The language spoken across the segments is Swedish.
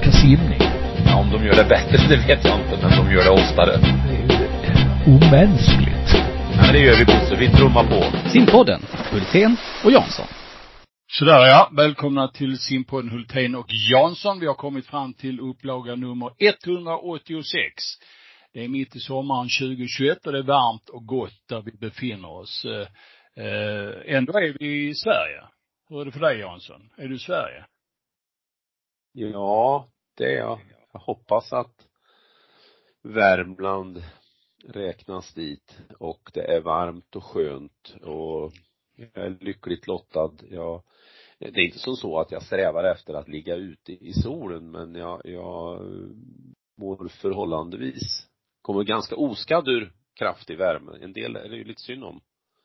snacka simning. Ja, om de gör det bättre, det vet jag inte, men de gör det oftare. Det är ju omänskligt. Ja, men det gör vi Bosse. Vi trummar på. Simpodden, Hultén och Jansson. Sådär ja, välkomna till simpodden Hultén och Jansson. Vi har kommit fram till upplaga nummer 186. Det är mitt i sommaren 2021 och det är varmt och gott där vi befinner oss. Eh, eh, ändå är vi i Sverige. Hur är det för dig Jansson? Är du i Sverige? Ja, det är jag. Jag hoppas att Värmland räknas dit och det är varmt och skönt och jag är lyckligt lottad. Jag, det är inte som så att jag strävar efter att ligga ute i solen men jag, jag mår förhållandevis, kommer ganska oskadd ur kraftig värme. En del är det ju lite synd om.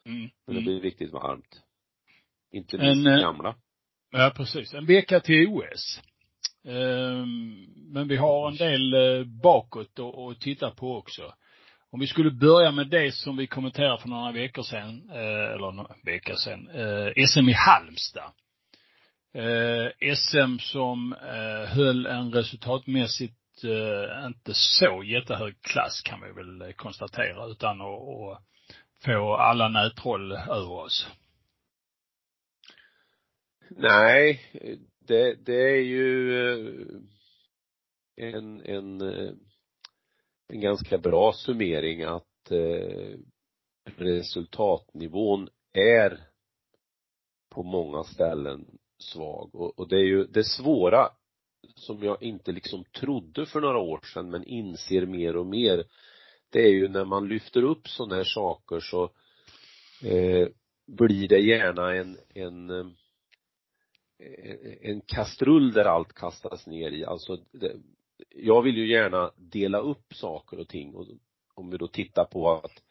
Mm. Men det Mm. blir riktigt varmt. Inte minst eh, gamla. Ja, precis. En vecka till OS. Ehm, men vi har en del eh, bakåt att titta på också. Om vi skulle börja med det som vi kommenterade för några veckor sedan, eh, eller några veckor sedan, eh, SM i Halmstad. Eh, SM som höll en resultatmässigt inte så jättehög klass kan vi väl konstatera utan att att få alla nätroll över oss. Nej, det, det är ju eh, en, en, eh, en ganska bra summering att eh, resultatnivån är på många ställen svag. Och, och det är ju det svåra som jag inte liksom trodde för några år sedan men inser mer och mer det är ju när man lyfter upp sådana här saker så eh, blir det gärna en, en eh, en kastrull där allt kastas ner i. Alltså, det, jag vill ju gärna dela upp saker och ting och om vi då tittar på att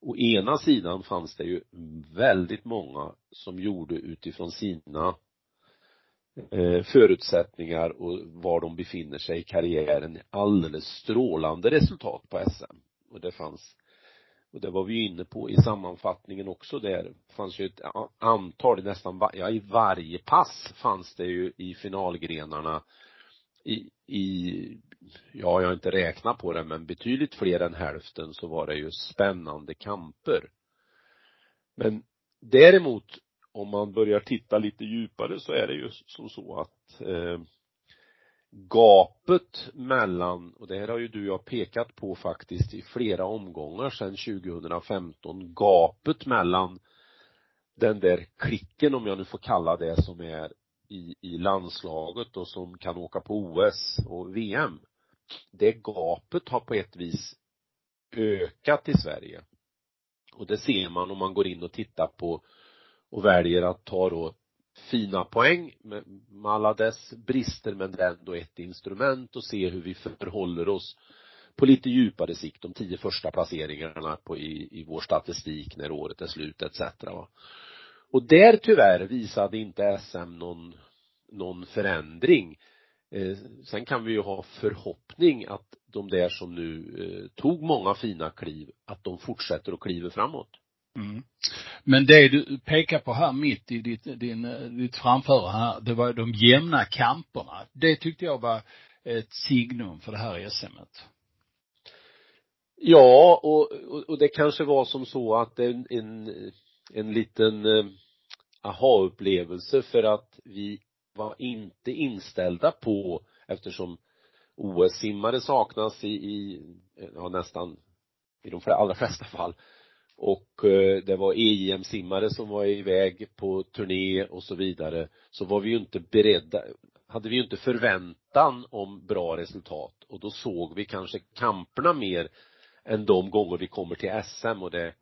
å ena sidan fanns det ju väldigt många som gjorde utifrån sina eh, förutsättningar och var de befinner sig i karriären alldeles strålande resultat på SM. Och det fanns och det var vi inne på i sammanfattningen också där. Det fanns ju ett antal, nästan, va- ja i varje pass fanns det ju i finalgrenarna i, i, ja jag har inte räknat på det men betydligt fler än hälften så var det ju spännande kamper. Men däremot om man börjar titta lite djupare så är det ju som så att eh, gapet mellan, och det här har ju du och jag pekat på faktiskt i flera omgångar sedan 2015, gapet mellan den där klicken, om jag nu får kalla det, som är i, i landslaget och som kan åka på OS och VM. Det gapet har på ett vis ökat i Sverige. Och det ser man om man går in och tittar på och väljer att ta då fina poäng med, med alla dess brister men det är ändå ett instrument och se hur vi förhåller oss på lite djupare sikt, de tio första placeringarna på, i, i vår statistik när året är slut etc. Va? Och där tyvärr visade inte SM någon, någon förändring. Eh, sen kan vi ju ha förhoppning att de där som nu eh, tog många fina kliv, att de fortsätter och kliver framåt. Mm. Men det du pekar på här mitt i ditt, din, ditt framförande här, det var de jämna kamperna. Det tyckte jag var ett signum för det här SMet. Ja, och, och, och det kanske var som så att en, en, en liten eh, aha-upplevelse för att vi var inte inställda på, eftersom OS-simmare saknas i, i ja nästan i de allra flesta fall och eh, det var EM-simmare som var iväg på turné och så vidare. Så var vi ju inte beredda hade vi ju inte förväntan om bra resultat. Och då såg vi kanske kamperna mer än de gånger vi kommer till SM och det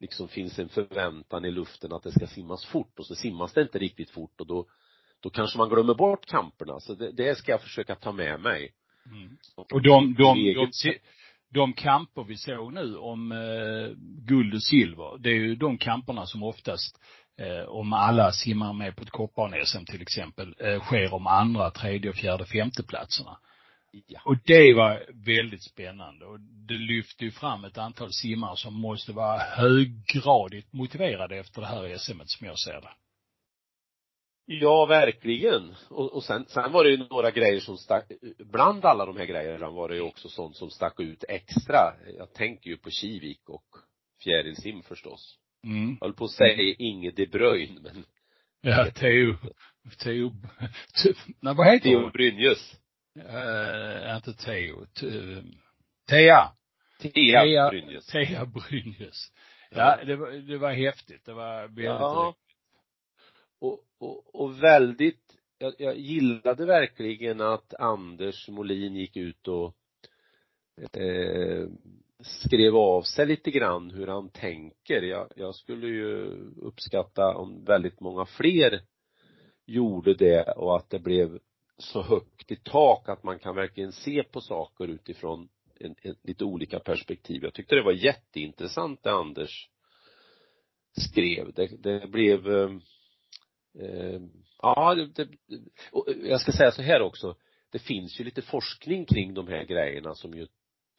liksom finns en förväntan i luften att det ska simmas fort. Och så simmas det inte riktigt fort och då då kanske man glömmer bort kamperna. Så det, det ska jag försöka ta med mig. Mm. Och de, de, de, eget- de kamper vi såg nu om eh, guld och silver, det är ju de kamperna som oftast, eh, om alla simmar med på ett kopparn-SM till exempel, eh, sker om andra, tredje, fjärde, femte platserna. Ja. Och det var väldigt spännande och det lyfte ju fram ett antal simmare som måste vara höggradigt motiverade efter det här SMet som jag ser det. Ja, verkligen. Och, och sen, sen var det ju några grejer som stack, bland alla de här grejerna var det ju också sånt som stack ut extra. Jag tänker ju på Kivik och fjärilsim förstås. Mm. Jag höll på att säga Inge de Bruyne, men Ja, Theo, Theo, nej vad heter Theo hon? Brynjes. Uh, inte Theo, T- Thea. Thea Thea- Brynjes. Thea Brynjes. Ja, det var, det var häftigt. Det var väldigt Ja. Och, och, och väldigt, jag, jag gillade verkligen att Anders Molin gick ut och eh, skrev av sig lite grann hur han tänker. Jag, jag skulle ju uppskatta om väldigt många fler gjorde det och att det blev så högt i tak att man kan verkligen se på saker utifrån en, en, lite olika perspektiv. Jag tyckte det var jätteintressant det Anders skrev. Det, det blev eh, eh, ja, det, det, och jag ska säga så här också. Det finns ju lite forskning kring de här grejerna som ju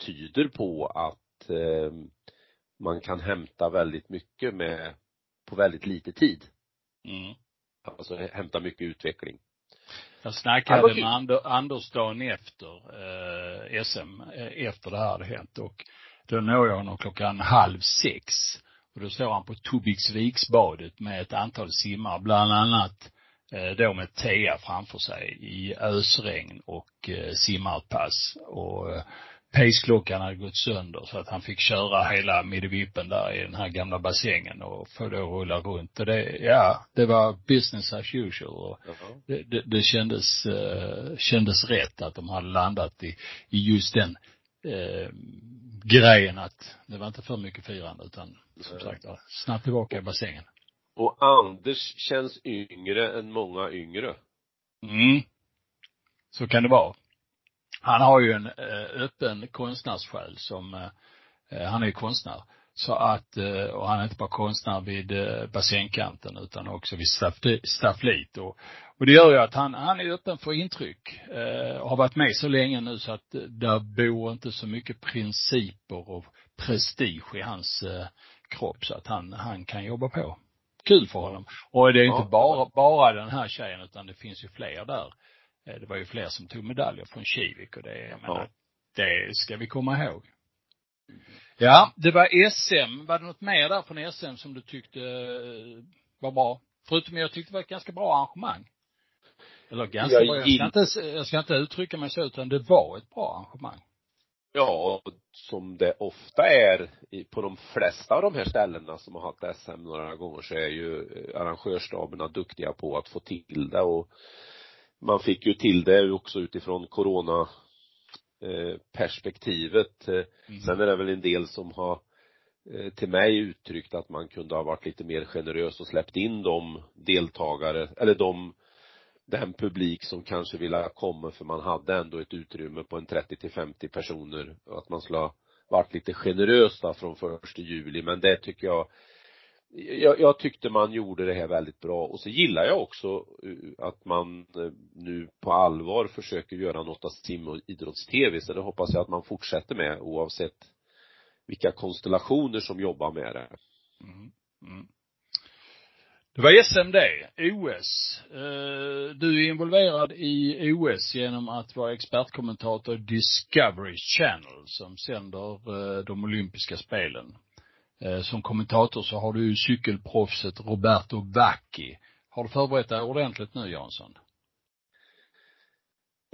tyder på att eh, man kan hämta väldigt mycket med på väldigt lite tid. Mm. Alltså hämta mycket utveckling. Jag snackade var med Ander, Anders dagen efter eh, SM, eh, efter det här hade hänt och då når jag honom klockan halv sex. Och då står han på Tobiksviksbadet med ett antal simmare, bland annat eh, då med Thea framför sig i ösregn och eh, simmar ett pass. Och eh, paceklockan hade gått sönder så att han fick köra hela middevippen där i den här gamla bassängen och få det att rulla runt. Och det, ja, det var business as usual. Och det, det, det kändes, eh, kändes rätt att de hade landat i, i just den eh, grejen att det var inte för mycket firande utan som sagt var, snabbt tillbaka i bassängen. Och Anders känns yngre än många yngre. Mm. Så kan det vara. Han har ju en eh, öppen konstnärssjäl som, eh, han är ju konstnär. Så att, eh, och han är inte bara konstnär vid eh, bassängkanten utan också vid staffli- stafflit och, och det gör ju att han, han är öppen för intryck. Eh, och har varit med så länge nu så att eh, där bor inte så mycket principer och prestige i hans eh, kropp så att han, han kan jobba på. Kul för honom. Och det är inte Ja. bara, bara den här tjejen utan det finns ju fler där. Eh, Det var ju fler som tog medaljer från Kivik och det, jag Ja. menar, det ska vi komma ihåg. Ja, det var SM. Var det något mer där från SM som du tyckte eh, var bra? Förutom jag tyckte det var ett ganska bra arrangemang. Eller ganska Jag bra. Jag ska, inte, jag ska inte uttrycka mig så utan det var ett bra arrangemang. Ja, som det ofta är på de flesta av de här ställena som har haft SM några gånger så är ju eh, arrangörsstaberna duktiga på att få till det och man fick ju till det också utifrån corona perspektivet. Eh, Mm. Sen är det väl en del som har eh, till mig uttryckt att man kunde ha varit lite mer generös och släppt in de deltagare, eller de den publik som kanske ville komma för man hade ändå ett utrymme på en 30 till 50 personer att man skulle ha varit lite generös då från första juli men det tycker jag jag, jag tyckte man gjorde det här väldigt bra och så gillar jag också eh, att man eh, nu på allvar försöker göra något av sim och idrotts-tv så det hoppas jag att man fortsätter med oavsett vilka konstellationer som jobbar med det. Mm. Mm. Det var SMD. OS. Eh, du är involverad i OS genom att vara expertkommentator i Discovery Channel som sänder de olympiska spelen. Eh, som kommentator så har du ju cykelproffset Roberto Vacchi. Har du förberett dig ordentligt nu Jansson?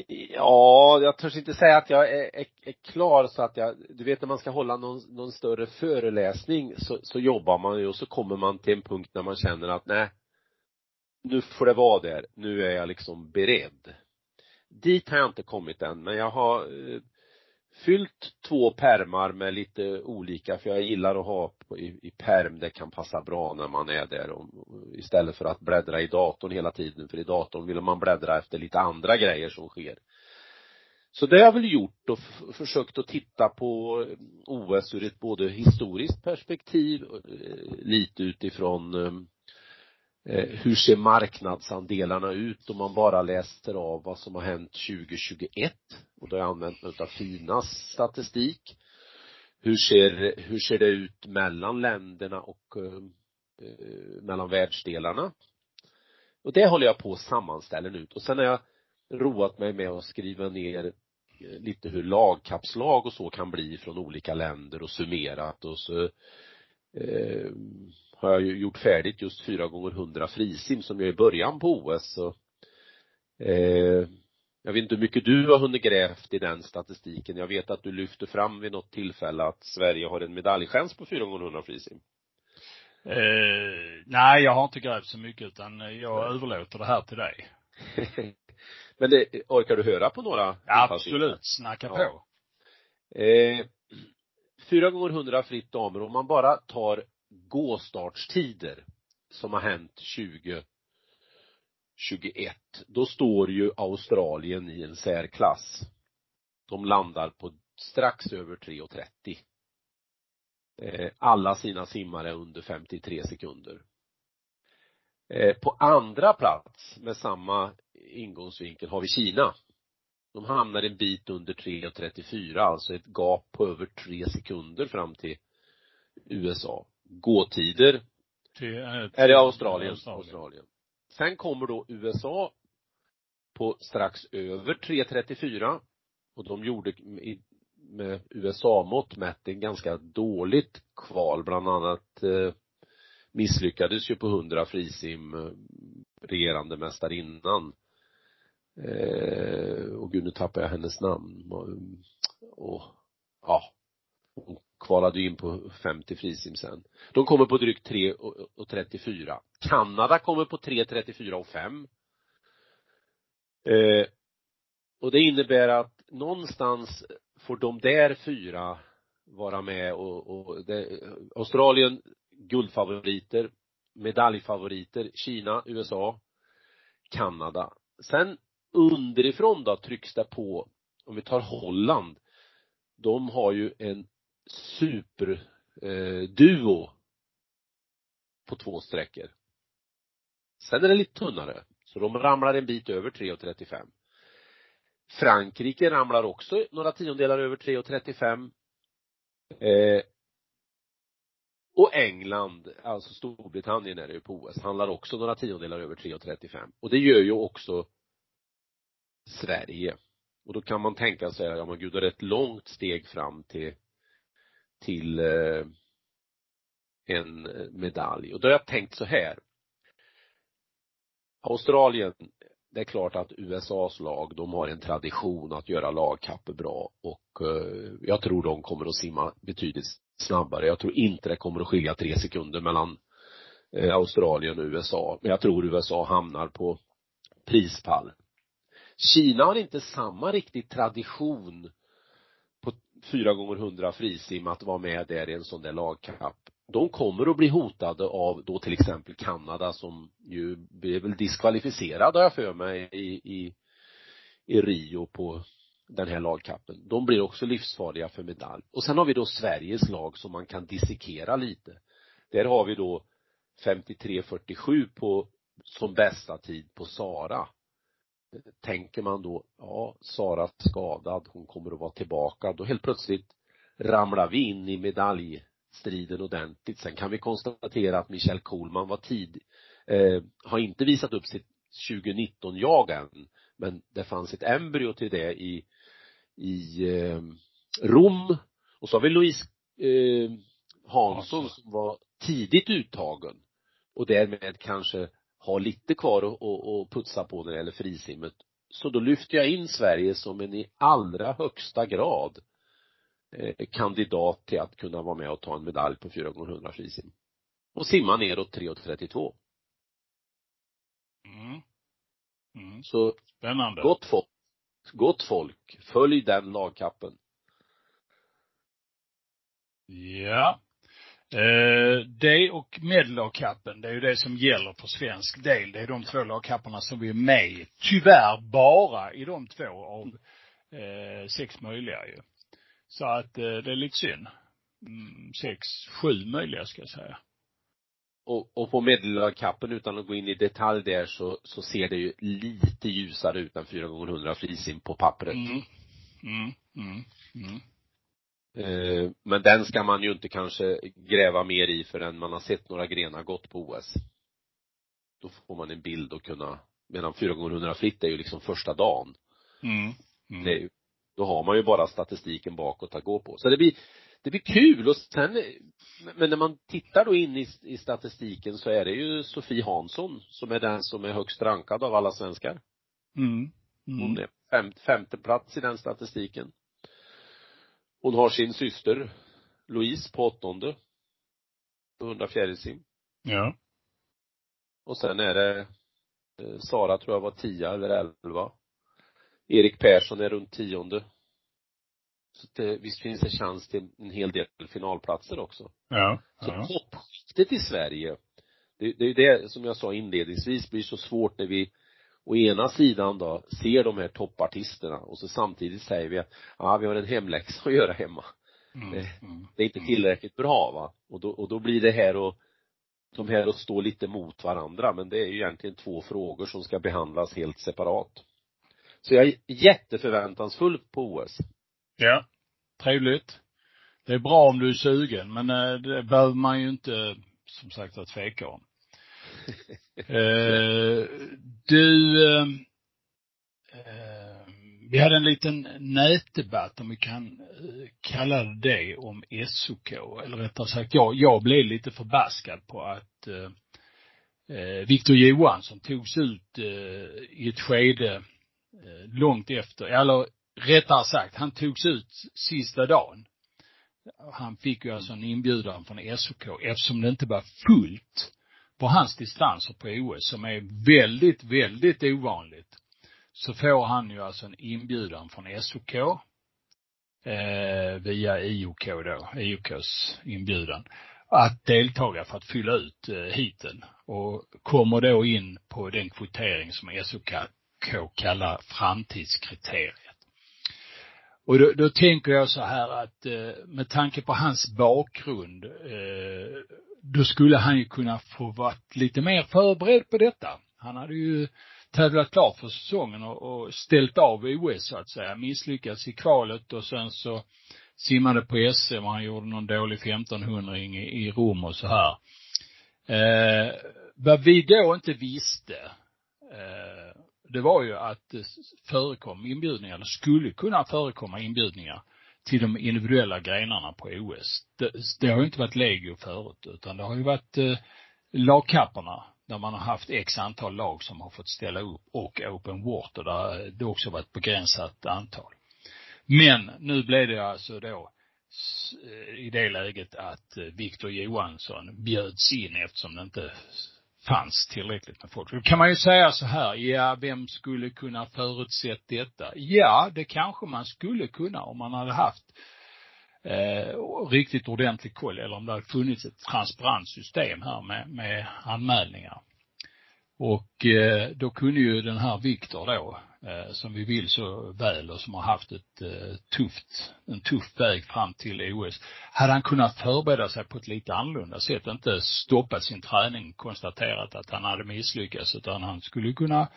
Ja, jag törs inte säga att jag är, är, är klar så att jag, du vet när man ska hålla någon, någon större föreläsning så, så jobbar man ju och så kommer man till en punkt när man känner att nej, nu får det vara där, nu är jag liksom beredd. Dit har jag inte kommit än, men jag har eh, fyllt två permar med lite olika, för jag gillar att ha i, i perm, det kan passa bra när man är där och, istället för att bläddra i datorn hela tiden, för i datorn vill man bläddra efter lite andra grejer som sker. Så det har jag väl gjort och försökt att titta på eh, OS ur ett både historiskt perspektiv, eh, lite utifrån eh, Eh, hur ser marknadsandelarna ut om man bara läser av vad som har hänt 2021 och då har jag använt mig av Finas statistik. Hur ser, hur ser det ut mellan länderna och eh, eh, mellan världsdelarna? Och det håller jag på att sammanställa nu och sen har jag roat mig med att skriva ner eh, lite hur lagkapslag och så kan bli från olika länder och summerat och så eh, har jag ju gjort färdigt just fyra gånger hundra frisim som jag är i början på OS så eh, jag vet inte hur mycket du har hunnit grävt i den statistiken. Jag vet att du lyfter fram vid något tillfälle att Sverige har en medaljchans på 4 gånger 100 frisim. Eh, nej, jag har inte grävt så mycket utan jag nej. överlåter det här till dig. Men det, orkar du höra på några? Ja, absolut. Snacka ja. på. Eh, 4 gånger 100 fritt damer, om man bara tar gåstartstider som har hänt 20 21, då står ju Australien i en särklass. De landar på strax över 3.30. Eh, alla sina simmare under 53 sekunder. Eh, på andra plats med samma ingångsvinkel har vi Kina. De hamnar en bit under 3.34, alltså ett gap på över 3 sekunder fram till USA. Gåtider till är det Australien? Australien. Australien. Sen kommer då USA på strax över 3.34 och de gjorde med USA-mått mätt en ganska dåligt kval, bland annat eh, misslyckades ju på 100 frisim eh, regerande mästarinnan. Eh, och gud nu tappar jag hennes namn. Och, ja, hon kvalade in på 50 frisim sen. De kommer på drygt 3 och 34. Kanada kommer på 3, 34 och 5. Eh, och det innebär att någonstans får de där fyra vara med och, och det, Australien guldfavoriter, medaljfavoriter, Kina, USA, Kanada. Sen underifrån då trycks det på, om vi tar Holland, de har ju en superduo eh, på två sträckor. Sen är det lite tunnare, så de ramlar en bit över 3,35. Frankrike ramlar också några tiondelar över 3,35. Eh, och England, alltså Storbritannien är det ju på OS, handlar också några tiondelar över 3,35. Och det gör ju också Sverige. Och då kan man tänka sig, ja men gud, det är ett långt steg fram till till eh, en medalj. Och då har jag tänkt så här. Australien, det är klart att USAs lag, de har en tradition att göra lagkapper bra och eh, jag tror de kommer att simma betydligt snabbare. Jag tror inte det kommer att skilja tre sekunder mellan eh, Australien och USA. Men jag tror USA hamnar på prispall. Kina har inte samma riktig tradition fyra gånger hundra frisim att vara med där i en sån där lagkapp. De kommer att bli hotade av då till exempel Kanada som ju blev väl diskvalificerad har jag för mig i, i, i Rio på den här lagkappen. De blir också livsfarliga för medalj. Och sen har vi då Sveriges lag som man kan dissekera lite. Där har vi då 53-47 på, som bästa tid på Sara tänker man då, ja, Sara skadad, hon kommer att vara tillbaka, då helt plötsligt ramlar vi in i medaljstriden ordentligt. Sen kan vi konstatera att Michelle Kohlman var tid, eh, har inte visat upp sitt 2019-jag än, men det fanns ett embryo till det i, i eh, Rom. Och så har vi Louise eh, Hansson som var tidigt uttagen och därmed kanske har lite kvar att, att, putsa på när det gäller frisimmet. Så då lyfter jag in Sverige som en i allra högsta grad eh, kandidat till att kunna vara med och ta en medalj på 4 gånger 100 frisim. Och simma neråt 3.32. Mm. Mm. Så, Spännande. Gott folk, gott folk, följ den lagkappen. Ja. Eh, det och medellagkappen, det är ju det som gäller för svensk del. Det är de två lagkapparna som vi är med i. Tyvärr bara i de två av eh, sex möjliga ju. Så att eh, det är lite synd. Mm, sex, sju möjliga ska jag säga. Och, och på medellagkappen utan att gå in i detalj där så, så ser det ju lite ljusare ut än 4 gånger 100 frisim på pappret. Mm. Mm. Mm. Mm. Eh, men den ska man ju inte kanske gräva mer i förrän man har sett några grenar gått på OS. då får man en bild och kunna, medan 4 gånger 100 fritt är ju liksom första dagen. Mm. Mm. Det då har man ju bara statistiken bakåt att gå på. Så det blir, det blir kul och sen, men när man tittar då in i, i statistiken så är det ju Sofie Hansson som är den som är högst rankad av alla svenskar. Mm. Hon Mm. är fem, femte plats i den statistiken. Hon har sin syster Louise på åttonde. På 100 fjärilsim. Ja. Och sen är det eh, Sara tror jag var tia eller elva. Erik Persson är runt tionde. Så det, visst finns det chans till en hel del finalplatser också. Ja. Så ja. toppskiktet i Sverige, det, det är ju det som jag sa inledningsvis blir så svårt när vi å ena sidan då ser de här toppartisterna och så samtidigt säger vi att ja, vi har en hemläxa att göra hemma. Mm. Mm. Det är inte tillräckligt bra va. Och då, och då blir det här och de här att stå lite mot varandra men det är ju egentligen två frågor som ska behandlas helt separat. Så jag är jätteförväntansfull på OS. Ja. Trevligt. Det är bra om du är sugen, men eh, det behöver man ju inte, som sagt, att tveka om eh, du, ehm, eh, vi hade en liten nätdebatt, om vi kan eh, kalla det det, om SOK. Eller rättare sagt, jag, jag blev lite förbaskad på att eh, eh, Viktor Johansson togs ut eh, i ett skede eh, långt efter, eller rättare sagt, han togs ut sista dagen. Han fick ju alltså en inbjudan från SOK eftersom det inte var fullt på hans distanser på OS som är väldigt, väldigt ovanligt. Så får han ju alltså en inbjudan från SOK eh, via IOK då, IOKs inbjudan att deltaga för att fylla ut eh, hiten och kommer då in på den kvotering som SOK kallar framtidskriteriet. Och då, då tänker jag så här att eh, med tanke på hans bakgrund, eh, då skulle han ju kunna få varit lite mer förberedd på detta. Han hade ju tävlat klart för säsongen och, och ställt av OS så att säga, misslyckats i kvalet och sen så simmade på SM och han gjorde någon dålig 1500 i, i Rom och så här. Eh, vad vi då inte visste, eh, det var ju att det förekom inbjudningar, det skulle kunna förekomma inbjudningar till de individuella grenarna på OS. Det, det har ju inte varit legio förut, utan det har ju varit eh, lagkapporna där man har haft x antal lag som har fått ställa upp och open water där det också var ett begränsat antal. Men nu blev det alltså då i det läget att eh, Viktor Johansson bjöds in eftersom det inte fanns tillräckligt med folk. Då kan man ju säga så här, ja, vem skulle kunna förutsett detta? Ja, det kanske man skulle kunna om man hade haft eh, riktigt ordentlig koll eller om det hade funnits ett transparent system här med, med anmälningar. Och eh, då kunde ju den här Viktor då, eh, som vi vill så väl och som har haft ett eh, tufft, en tuff väg fram till OS, hade han kunnat förbereda sig på ett lite annorlunda sätt, inte stoppat sin träning, konstaterat att han hade misslyckats, utan han skulle kunna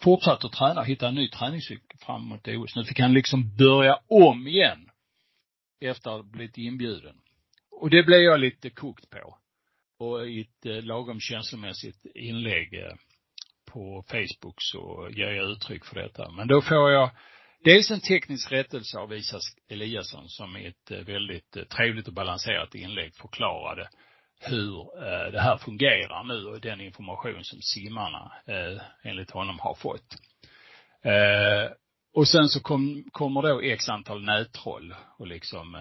fortsätta att träna, och hitta en ny träningscykel fram mot OS. Nu fick han liksom börja om igen efter att ha blivit inbjuden. Och det blev jag lite kokt på. Och i ett eh, lagom känslomässigt inlägg eh, på Facebook så ger jag uttryck för detta. Men då får jag dels en teknisk rättelse av Isas Eliasson som i ett eh, väldigt eh, trevligt och balanserat inlägg förklarade hur eh, det här fungerar nu och den information som simmarna enligt honom har fått. Och sen så kom, kommer då x antal nättroll och liksom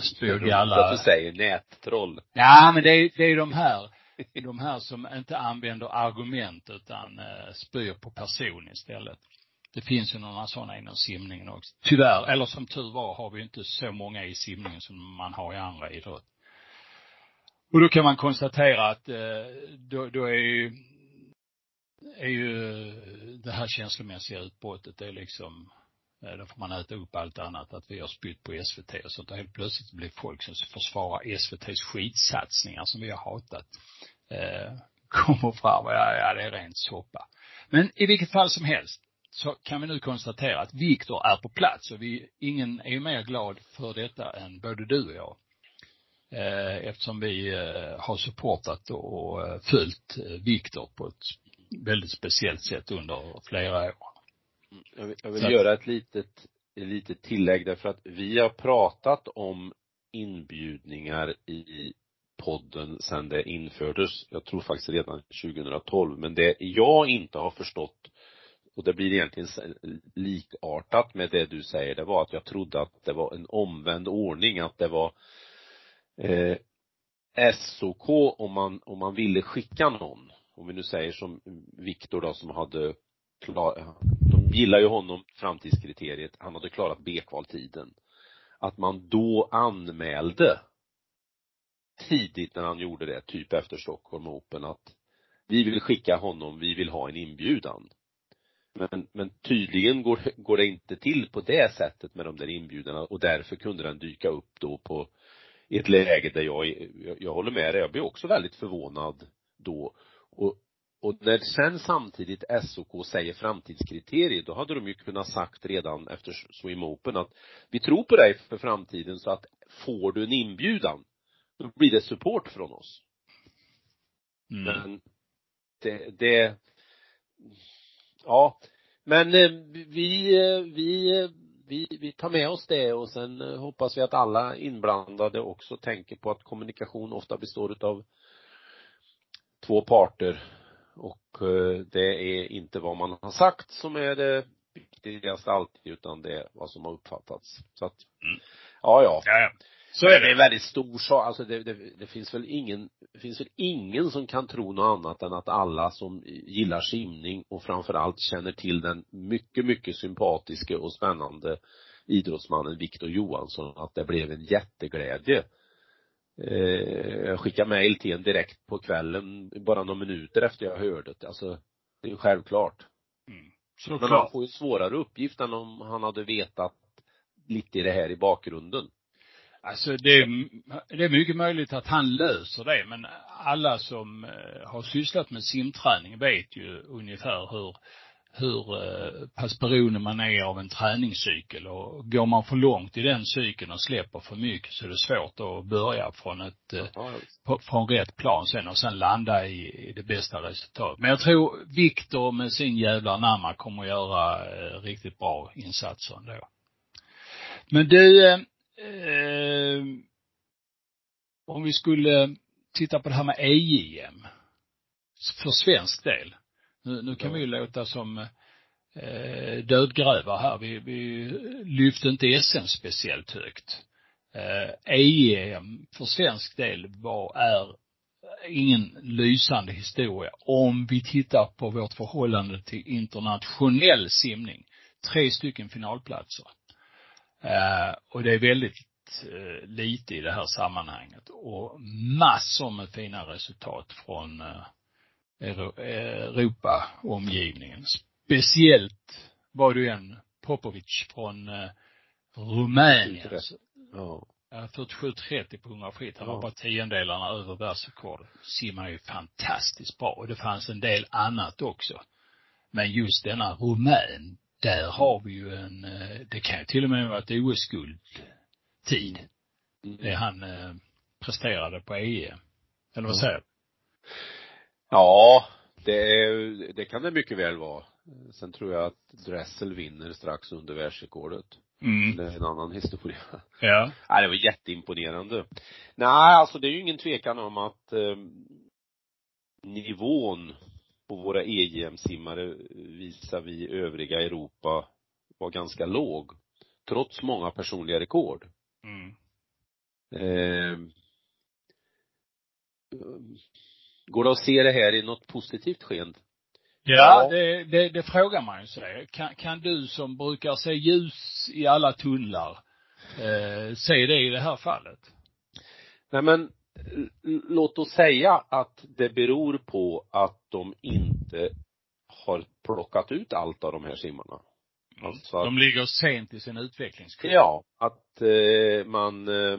spyr alla. att du säger nättroll. Ja, men det är, det är de här, de här som inte använder argument utan eh, spyr på person istället. Det finns ju några sådana inom simningen också. Tyvärr, eller som tur var har vi inte så många i simningen som man har i andra idrott. Och då kan man konstatera att eh, då, då är ju, är ju det här känslomässiga utbrottet, det är liksom Eh, då får man äta upp allt annat, att vi har spytt på SVT och sånt. Och helt plötsligt blir folk som försvarar SVTs skitsatsningar som vi har hatat. Eh, kommer fram och ja, ja, det är rent soppa. Men i vilket fall som helst så kan vi nu konstatera att Viktor är på plats och vi, ingen är ju mer glad för detta än både du och jag. Eh, eftersom vi eh, har supportat och eh, följt eh, Viktor på ett väldigt speciellt sätt under flera år. Jag vill, jag vill göra ett litet, litet tillägg därför att vi har pratat om inbjudningar i podden sedan det infördes, jag tror faktiskt redan 2012, men det jag inte har förstått och det blir egentligen likartat med det du säger, det var att jag trodde att det var en omvänd ordning, att det var eh, SOK om man, om man ville skicka någon, om vi nu säger som Viktor då som hade klar, de gillar ju honom, framtidskriteriet, han hade klarat B-kvaltiden. Att man då anmälde tidigt när han gjorde det, typ efter Stockholm Open, att vi vill skicka honom, vi vill ha en inbjudan. Men, men tydligen går, går det inte till på det sättet med de där inbjudningarna och därför kunde den dyka upp då på i ett läge där jag, jag, jag håller med dig, jag blir också väldigt förvånad då. Och, och när sen samtidigt SOK säger framtidskriterier, då hade de ju kunnat sagt redan efter Swim Open att vi tror på dig för framtiden så att får du en inbjudan, då blir det support från oss. Mm. Men det, det, ja, men eh, vi, vi, vi, vi tar med oss det och sen hoppas vi att alla inblandade också tänker på att kommunikation ofta består utav två parter och det är inte vad man har sagt som är det viktigaste alltid utan det är vad som har uppfattats. Så att, mm. ja, ja. ja, ja. Så är det. Det är en väldigt stor sak, alltså det, det, det, finns väl ingen, det finns väl ingen som kan tro något annat än att alla som gillar simning och framförallt känner till den mycket, mycket sympatiska och spännande idrottsmannen Viktor Johansson, att det blev en jätteglädje. Eh, jag skickade mejl till en direkt på kvällen, bara några minuter efter jag hörde det. Alltså, det är ju självklart. Mm. Såklart. Men han får ju svårare uppgift än om han hade vetat lite i det här i bakgrunden. Alltså det, det är mycket möjligt att han löser det, men alla som eh, har sysslat med simträning vet ju ungefär hur, hur eh, pass beroende man är av en träningscykel och går man för långt i den cykeln och släpper för mycket så är det svårt att börja från ett, eh, på, från rätt plan sen och sen landa i, i det bästa resultatet. Men jag tror Viktor med sin jävla namma kommer att göra riktigt bra insatser ändå. Men du, eh, om vi skulle titta på det här med EJM för svensk del. Nu, nu kan ja. vi ju låta som eh, dödgrävare här. Vi, vi lyfte inte SM speciellt högt. Eh, EM för svensk del var, är ingen lysande historia om vi tittar på vårt förhållande till internationell simning. Tre stycken finalplatser. Eh, och det är väldigt eh, lite i det här sammanhanget och massor med fina resultat från eh, Europa omgivningen. Speciellt var det ju en Popovic från Rumänien. Ja. 47-30 på 100 fritt. Han var bara tiondelarna över världsrekordet. Simmar ju fantastiskt bra och det fanns en del annat också. Men just denna rumän, där har vi ju en, eh, det kan ju till och med vara ett OS-guldtid. Mm. Det han eh, presterade på EM. Eller vad säger du? Ja, det, det kan det mycket väl vara. Sen tror jag att Dressel vinner strax under världsrekordet. Mm. Det är en annan historia. Ja. Nej, det var jätteimponerande. Nej, alltså det är ju ingen tvekan om att eh, nivån på våra EGM-simmare visar vi övriga Europa var ganska låg. Trots många personliga rekord. Mm. Eh, går det att se det här i något positivt sken? Ja, ja. Det, det, det, frågar man ju sig. Kan, kan du som brukar se ljus i alla tunnlar, eh, se det i det här fallet? Nej men låt oss säga att det beror på att de inte har plockat ut allt av de här simmarna. Alltså att, de ligger sent i sin utvecklingskurva. Ja, att eh, man eh,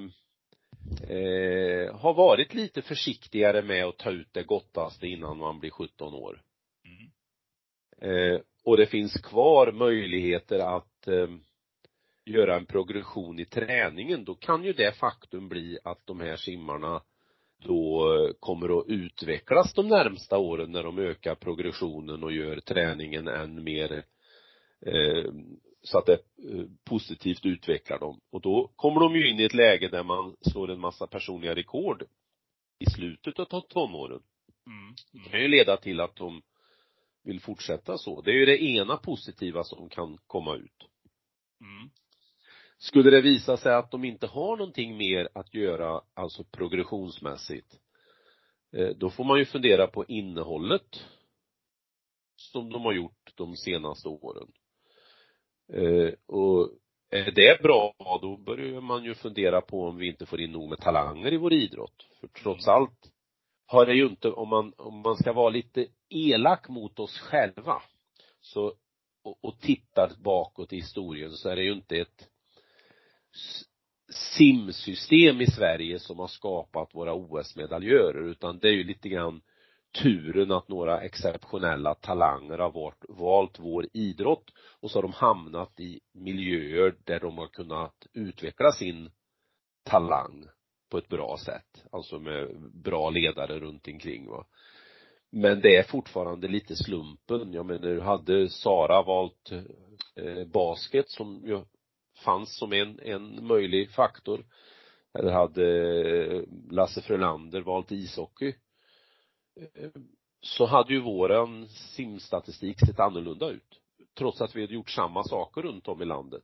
eh, har varit lite försiktigare med att ta ut det gottaste innan man blir 17 år. Mm. Eh, och det finns kvar möjligheter att eh, göra en progression i träningen, då kan ju det faktum bli att de här simmarna då eh, kommer att utvecklas de närmsta åren när de ökar progressionen och gör träningen än mer eh, så att det eh, positivt utvecklar dem. Och då kommer de ju in i ett läge där man slår en massa personliga rekord i slutet av tonåren. Mm. Det kan ju leda till att de vill fortsätta så. Det är ju det ena positiva som kan komma ut. Mm. Skulle det visa sig att de inte har någonting mer att göra, alltså progressionsmässigt, eh, då får man ju fundera på innehållet som de har gjort de senaste åren. Eh, och är det bra, då börjar man ju fundera på om vi inte får in nog med talanger i vår idrott. För trots allt har det ju inte, om man, om man ska vara lite elak mot oss själva, så, och, och tittar bakåt i historien så är det ju inte ett simsystem i Sverige som har skapat våra OS-medaljörer utan det är ju lite grann turen att några exceptionella talanger har valt, valt vår idrott och så har de hamnat i miljöer där de har kunnat utveckla sin talang på ett bra sätt, alltså med bra ledare runt omkring va. Men det är fortfarande lite slumpen. Jag menar, hade Sara valt eh, basket som ju fanns som en, en möjlig faktor, eller hade eh, Lasse Frölander valt ishockey, så hade ju våran simstatistik sett annorlunda ut. Trots att vi hade gjort samma saker runt om i landet.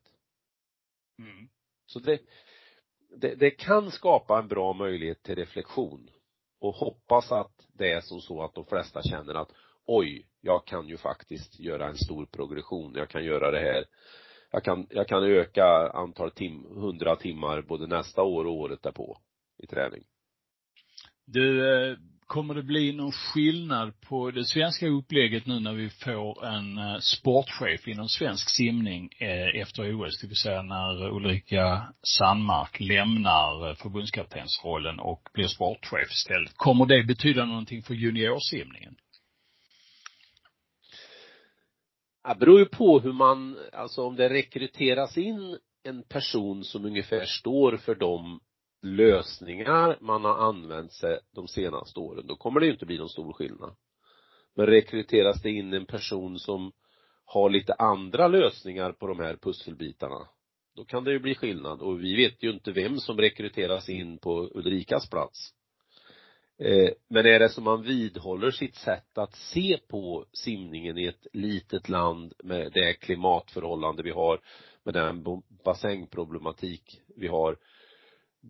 Mm. Så det, det, det kan skapa en bra möjlighet till reflektion och hoppas att det är som så att de flesta känner att oj, jag kan ju faktiskt göra en stor progression, jag kan göra det här. Jag kan, jag kan öka antal tim, hundra timmar både nästa år och året därpå i träning. Du, eh, kommer det bli någon skillnad på det svenska upplägget nu när vi får en eh, sportchef inom svensk simning eh, efter OS, det vill säga när Ulrika Sandmark lämnar eh, förbundskaptensrollen och blir sportchef istället. Kommer det betyda någonting för juniorsimningen? Det beror ju på hur man, alltså om det rekryteras in en person som ungefär står för de lösningar man har använt sig de senaste åren, då kommer det ju inte bli någon stor skillnad. Men rekryteras det in en person som har lite andra lösningar på de här pusselbitarna, då kan det ju bli skillnad och vi vet ju inte vem som rekryteras in på Ulrikas plats. Eh, men är det som man vidhåller sitt sätt att se på simningen i ett litet land med det klimatförhållande vi har, med den bassängproblematik vi har,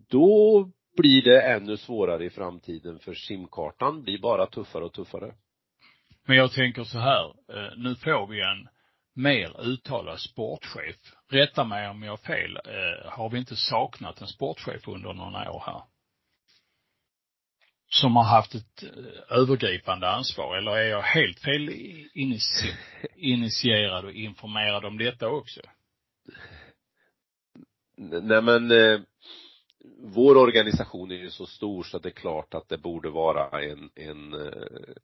då blir det ännu svårare i framtiden för simkartan blir bara tuffare och tuffare. Men jag tänker så här, eh, nu får vi en mer uttalad sportchef. Rätta mig om jag har fel. Eh, har vi inte saknat en sportchef under några år här? Som har haft ett eh, övergripande ansvar, eller är jag helt fel initierad och informerad om detta också? Nej men vår organisation är ju så stor så att det är klart att det borde vara en, en, eh,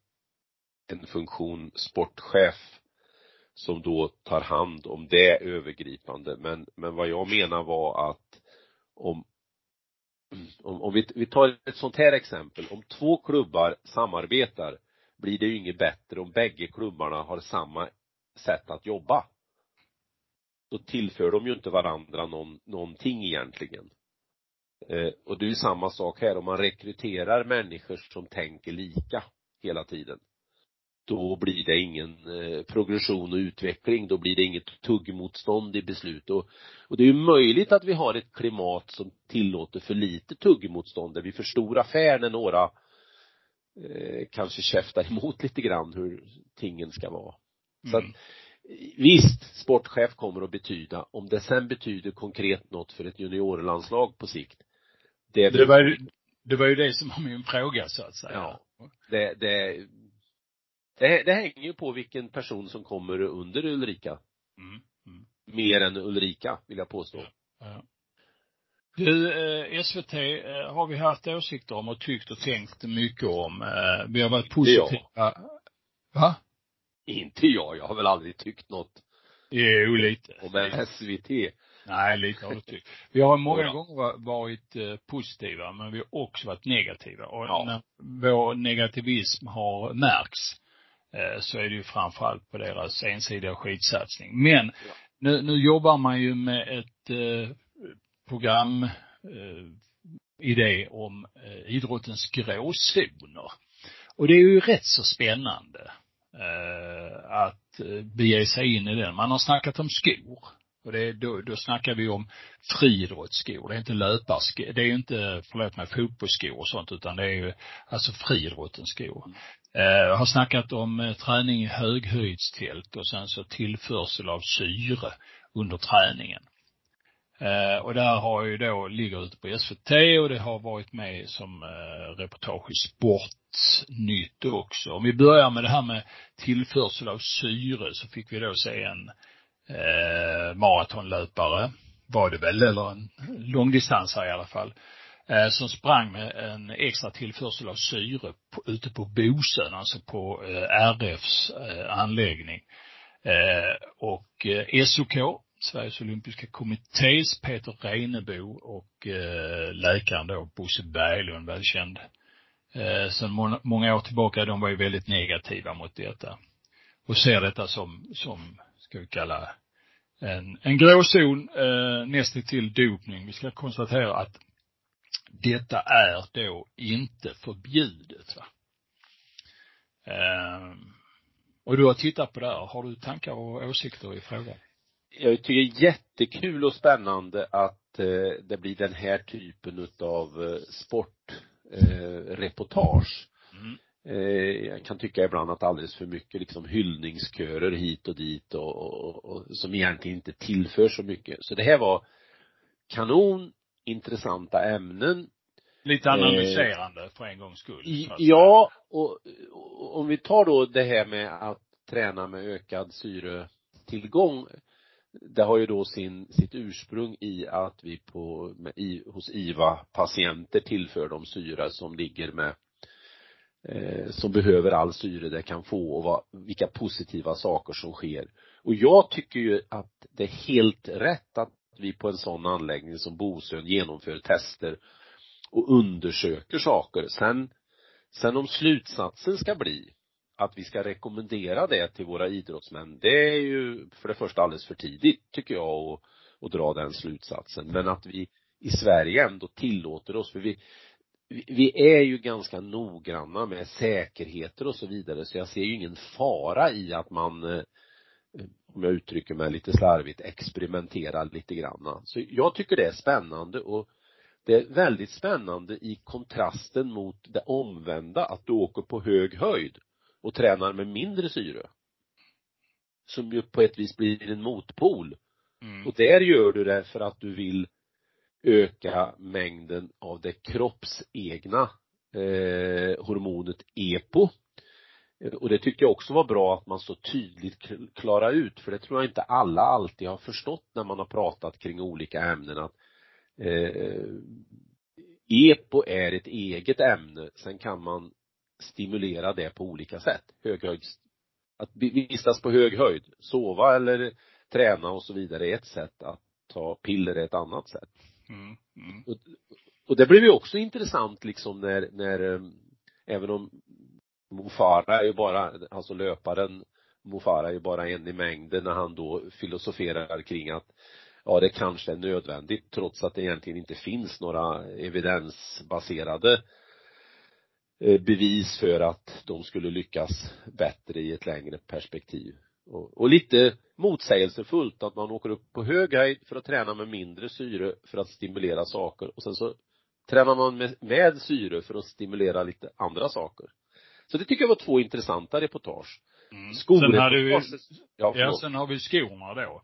en funktion sportchef som då tar hand om det övergripande. Men, men vad jag menar var att om, om, om vi, vi tar ett sånt här exempel, om två klubbar samarbetar blir det ju inget bättre om bägge klubbarna har samma sätt att jobba. Då tillför de ju inte varandra någon, någonting egentligen. Eh, och det är ju samma sak här, om man rekryterar människor som tänker lika hela tiden, då blir det ingen eh, progression och utveckling, då blir det inget tuggmotstånd i beslut och, och det är ju möjligt att vi har ett klimat som tillåter för lite tuggmotstånd, där vi får stor affär när några eh, kanske käftar emot lite grann hur tingen ska vara. Mm. Så att, mm. visst, sportchef kommer att betyda, om det sen betyder konkret något för ett juniorlandslag på sikt, det, det var ju, det var ju det som var min fråga så att säga. Ja. Det, det, det, det hänger ju på vilken person som kommer under Ulrika. Mm. Mm. Mer än Ulrika, vill jag påstå. Ja. ja. Du, eh, SVT eh, har vi haft åsikter om och tyckt och tänkt mycket om. Eh, vi har varit positiva. Ja. Va? Inte jag, jag har väl aldrig tyckt något. Jo, lite. Om en SVT. Nej, lite har tyckt. Vi har många Ja. gånger va- varit eh, positiva, men vi har också varit negativa. Och Ja. när vår negativism har märks, eh, så är det ju framförallt på deras ensidiga skitsatsning. Men Ja. nu, nu jobbar man ju med ett eh, program, eh, idé om eh, idrottens gråzoner. Och det är ju rätt så spännande eh, att bege sig in i den. Man har snackat om skor. Och det, är- då, då snackar vi om friidrottsskor. Det är inte löparskor. Det är inte, förlåt mig, fotbollsskor och sånt, utan det är ju alltså friidrottens skor. Eh, jag har snackat om eh, träning i höghöjdstält och sen så tillförsel av syre under träningen. Eh, och där har ju då, ligger ute på SVT och det har varit med som eh, reportage i Sportnytt också. Om vi börjar med det här med tillförsel av syre så fick vi då se en eh, maratonlöpare, var det väl, eller en långdistansare i alla fall, eh, som sprang med en extra tillförsel av syre på, ute på Bosön, alltså på eh, RFs eh, anläggning. Eh, och eh, SOK, Sveriges Olympiska Kommittés Peter Reinebo och eh, läkaren då Bosse Berglund, välkänd eh, sedan må- många år tillbaka, de var ju väldigt negativa mot detta. Och ser detta som, som, ska vi kalla en, en gråzon, eh, nästan till dopning. Vi ska konstatera att detta är då inte förbjudet. Va? Eh, och du har tittat på det här. Har du tankar och åsikter i frågan? Jag tycker det är jättekul och spännande att eh, det blir den här typen utav eh, sportreportage. Reportage. Mm. Eh, jag kan tycka ibland att alldeles för mycket liksom hyllningskörer hit och dit och, och, och som egentligen inte tillför så mycket. Så det här var kanon, intressanta ämnen. Lite analyserande för en gångs skull. I, ja, och, och om vi tar då det här med att träna med ökad syretillgång. Det har ju då sin, sitt ursprung i att vi på, med, i, hos IVA-patienter tillför de syra som ligger med eh, Eh, som behöver all syre det kan få och vad, vilka positiva saker som sker. Och jag tycker ju att det är helt rätt att vi på en sån anläggning som Bosön genomför tester och undersöker saker. Sen, sen om slutsatsen ska bli att vi ska rekommendera det till våra idrottsmän, det är ju för det första alldeles för tidigt tycker jag att, att dra den slutsatsen. Men att vi i Sverige ändå tillåter oss, för vi, vi- är ju ganska noggranna med säkerheter och så vidare, så jag ser ju ingen fara i att man eh, om jag uttrycker mig lite slarvigt, experimenterar lite granna. Så jag tycker det är spännande och det är väldigt spännande i kontrasten mot det omvända, att du åker på hög höjd och tränar med mindre syre. Som ju på ett vis blir en motpol. Mm. Och där gör du det för att du vill öka mängden av det kroppsegna eh, hormonet EPO. Och det tyckte jag också var bra att man så tydligt k- klarar ut, för det tror jag inte alla alltid har förstått när man har pratat kring olika ämnen att eh, EPO är ett eget ämne, sen kan man stimulera det på olika sätt. Höghöjds, att vistas på hög höjd, sova eller träna och så vidare är ett sätt, att ta piller är ett annat sätt. Mm. Mm. Och det blev ju också intressant liksom när, när ehm, även om Mofara är ju bara, alltså löparen Mofara är ju bara en i mängden när han då filosoferar kring att ja, det kanske är nödvändigt trots att det egentligen inte finns några evidensbaserade eh, bevis för att de skulle lyckas bättre i ett längre perspektiv. Och, och lite motsägelsefullt att man åker upp på hög höjd för att träna med mindre syre för att stimulera saker och sen så tränar man med, med syre för att stimulera lite andra saker. Så det tycker jag var två intressanta reportage. Mm. Skoreportaget- Sen hade vi, Ja, ja, sen har vi skorna då.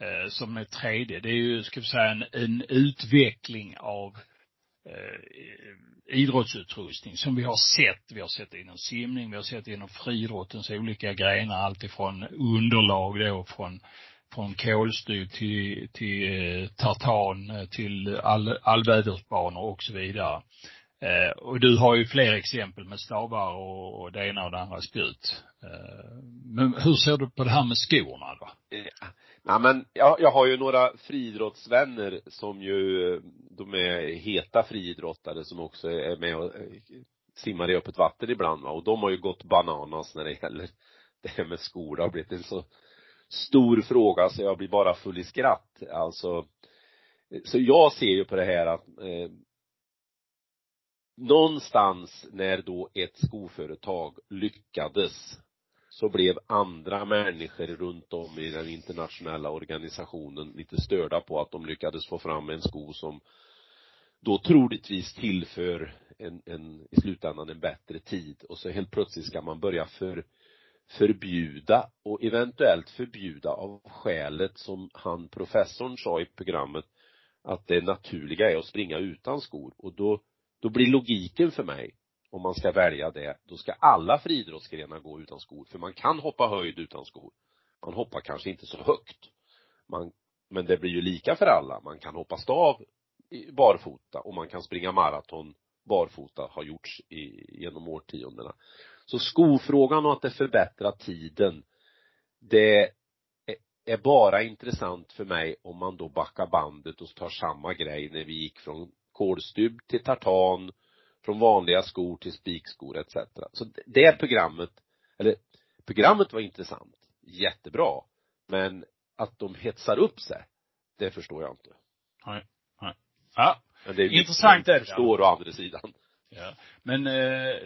Eh, som är tredje. Det är ju, ska vi säga, en, en utveckling av Eh, idrottsutrustning som vi har sett. Vi har sett det inom simning, vi har sett det inom friidrottens olika grenar, alltifrån underlag då från från kolstyr till, till eh, tartan, eh, till all, allvädersbanor och så vidare. Eh, och du har ju fler exempel med stavar och, och det ena och det andra spjut. Eh, men hur ser du på det här med skorna då? Ja, Ja, men jag, jag har ju några friidrottsvänner som ju, de är heta friidrottare som också är med och eh, simmar i öppet vatten ibland va? och de har ju gått bananas när det gäller det här med skor. Det har blivit en så stor fråga så jag blir bara full i skratt. Alltså, så jag ser ju på det här att eh, någonstans när då ett skoföretag lyckades så blev andra människor runt om i den internationella organisationen lite störda på att de lyckades få fram en sko som då troligtvis tillför en, en, i slutändan en bättre tid. Och så helt plötsligt ska man börja för, förbjuda och eventuellt förbjuda av skälet som han professorn sa i programmet att det naturliga är att springa utan skor. Och då, då blir logiken för mig om man ska välja det, då ska alla friidrottsgrenar gå utan skor, för man kan hoppa höjd utan skor. Man hoppar kanske inte så högt. Man, men det blir ju lika för alla. Man kan hoppa stav barfota och man kan springa maraton barfota, har gjorts i, genom årtiondena. Så skofrågan och att det förbättrar tiden, det är bara intressant för mig om man då backar bandet och tar samma grej när vi gick från kolstybb till tartan, från vanliga skor till spikskor etc. Så det programmet, eller programmet var intressant, jättebra, men att de hetsar upp sig, det förstår jag inte. Nej, nej. Ja, men det är intressant det. förstår å andra sidan. Ja. Men eh,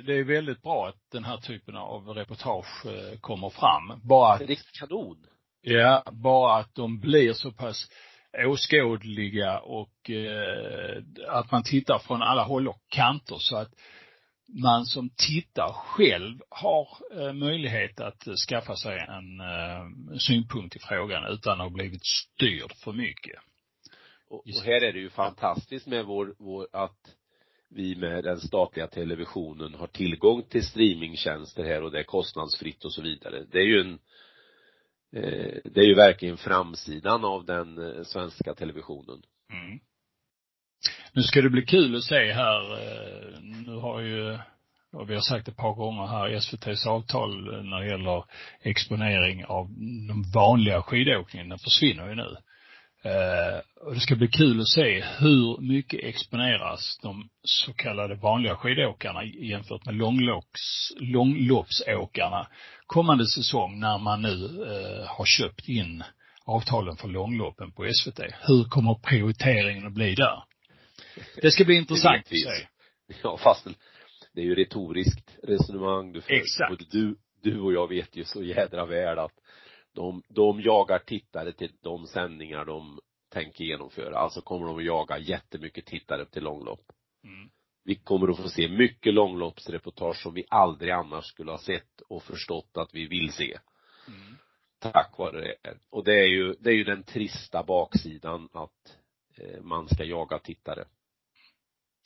det är väldigt bra att den här typen av reportage eh, kommer fram. Bara att, det är kanon. Ja, bara att de blir så pass åskådliga och eh, att man tittar från alla håll och kanter så att man som tittar själv har eh, möjlighet att skaffa sig en eh, synpunkt i frågan utan att ha blivit styrd för mycket. Och, och här är det ju fantastiskt med vår, vår, att vi med den statliga televisionen har tillgång till streamingtjänster här och det är kostnadsfritt och så vidare. Det är ju en Eh, det är ju verkligen framsidan av den eh, svenska televisionen. Mm. Nu ska det bli kul att se här, eh, nu har ju, och vi har sagt ett par gånger här, SVTs avtal eh, när det gäller exponering av den vanliga skidåkningen, den försvinner ju nu. Eh, och det ska bli kul att se hur mycket exponeras de så kallade vanliga skidåkarna jämfört med långlopps, långloppsåkarna kommande säsong när man nu eh, har köpt in avtalen för långloppen på SVT. Hur kommer prioriteringen att bli där? Det ska bli intressant att se. Ja, fast det är ju retoriskt resonemang du för. Exakt. Både du, du och jag vet ju så jädra väl att de, de jagar tittare till de sändningar de tänker genomföra. Alltså kommer de att jaga jättemycket tittare till långlopp. Mm. Vi kommer att få se mycket långloppsreportage som vi aldrig annars skulle ha sett och förstått att vi vill se. Mm. Tack vare det. Och det är ju, det är ju den trista baksidan att eh, man ska jaga tittare.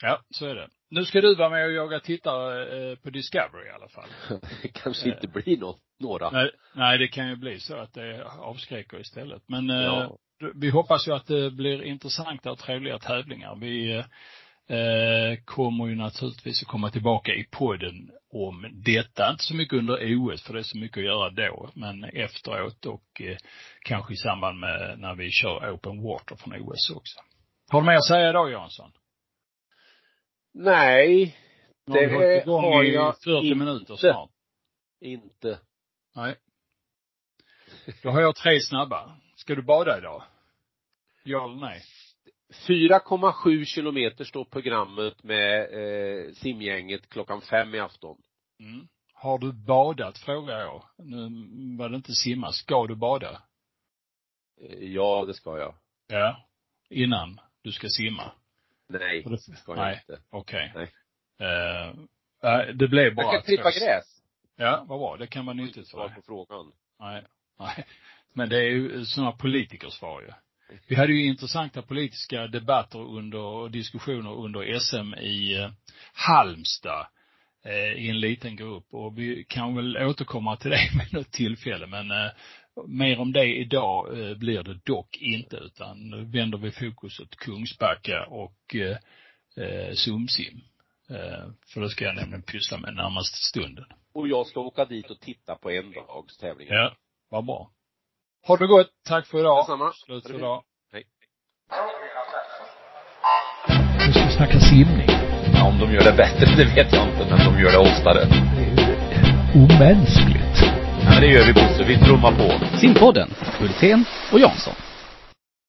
Ja, så är det. Nu ska du vara med och jaga tittare eh, på Discovery i alla fall. det kanske inte blir något, några. Nej, nej, det kan ju bli så att det avskräcker istället. Men eh, ja. vi hoppas ju att det blir intressanta och trevliga tävlingar. Vi eh, kommer ju naturligtvis att komma tillbaka i podden om detta. Inte så mycket under OS för det är så mycket att göra då, men efteråt och eh, kanske i samband med när vi kör Open Water från OS också. Har du mer att säga idag Jansson? Nej. Det har, har jag 40 inte. minuter snart. Inte. Nej. Då har jag tre snabba. Ska du bada idag? Ja eller nej? 4,7 kilometer står programmet med eh, simgänget klockan fem i afton. Mm. Har du badat, frågar jag. Nu var det inte simma. Ska du bada? Eh, ja, det ska jag. Ja. Innan du ska simma? Nej, det, ska jag nej, inte. Okej. Okay. Nej. Uh, det blev bara Jag kan klippa gräs. Ja, vad bra. Det kan vara nyttigt för dig. på frågan. Nej, nej. Men det är ju sådana politikersvar ju. Vi hade ju intressanta politiska debatter under, och diskussioner under SM i eh, Halmstad eh, i en liten grupp och vi kan väl återkomma till det med något tillfälle men eh, mer om det idag eh, blir det dock inte utan nu vänder vi fokus åt Kungsbacka och eh, eh Sumsim. Eh, för då ska jag nämligen pyssla med närmaste stunden. Och jag ska åka dit och titta på en dags tävling. Ja, vad bra. Ha det gott. Tack för idag. Detsamma. Slut för idag. Hej. Nu ska vi snacka simning. Ja, om de gör det bättre, det vet jag inte, men de gör det oftare. Det är omänskligt. Ja, men det gör vi Bosse, vi trummar på. Simpodden, Hultén och Jansson.